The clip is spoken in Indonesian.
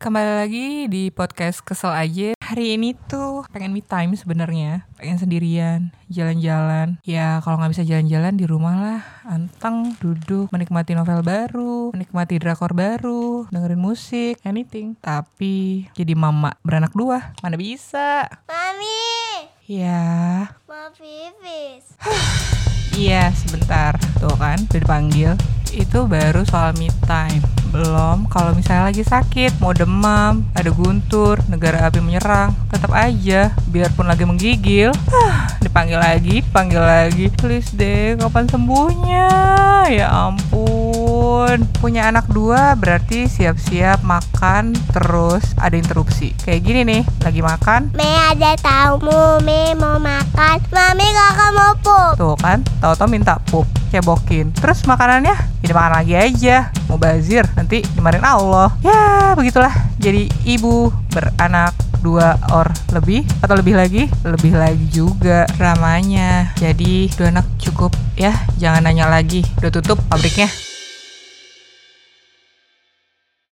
Kembali lagi di podcast Kesel aja. Hari ini tuh pengen me time sebenarnya, pengen sendirian, jalan-jalan. Ya kalau nggak bisa jalan-jalan di rumah lah, anteng, duduk, menikmati novel baru, menikmati drakor baru, dengerin musik, anything. Tapi jadi mama beranak dua, mana bisa? Mami, Ya, mau pipis. Iya, sebentar. Tuh kan, udah dipanggil. Itu baru soal me time. Belum kalau misalnya lagi sakit, mau demam, ada guntur, negara api menyerang, tetap aja, biarpun lagi menggigil, ah, dipanggil lagi, panggil lagi. Please deh, kapan sembuhnya? Ya ampun. Punya anak dua berarti siap-siap makan terus ada interupsi. Kayak gini nih, lagi makan, Me ada tamu, Me mau makan. Mami kakak mau pup. Tuh kan, tahu-tahu minta pup, cebokin. Terus makanannya, ya dimakan lagi aja. Mau bazir, nanti dimarahin Allah. Ya, begitulah. Jadi ibu beranak dua or lebih atau lebih lagi? Lebih lagi juga dramanya jadi dua anak cukup ya. Jangan nanya lagi. Udah tutup pabriknya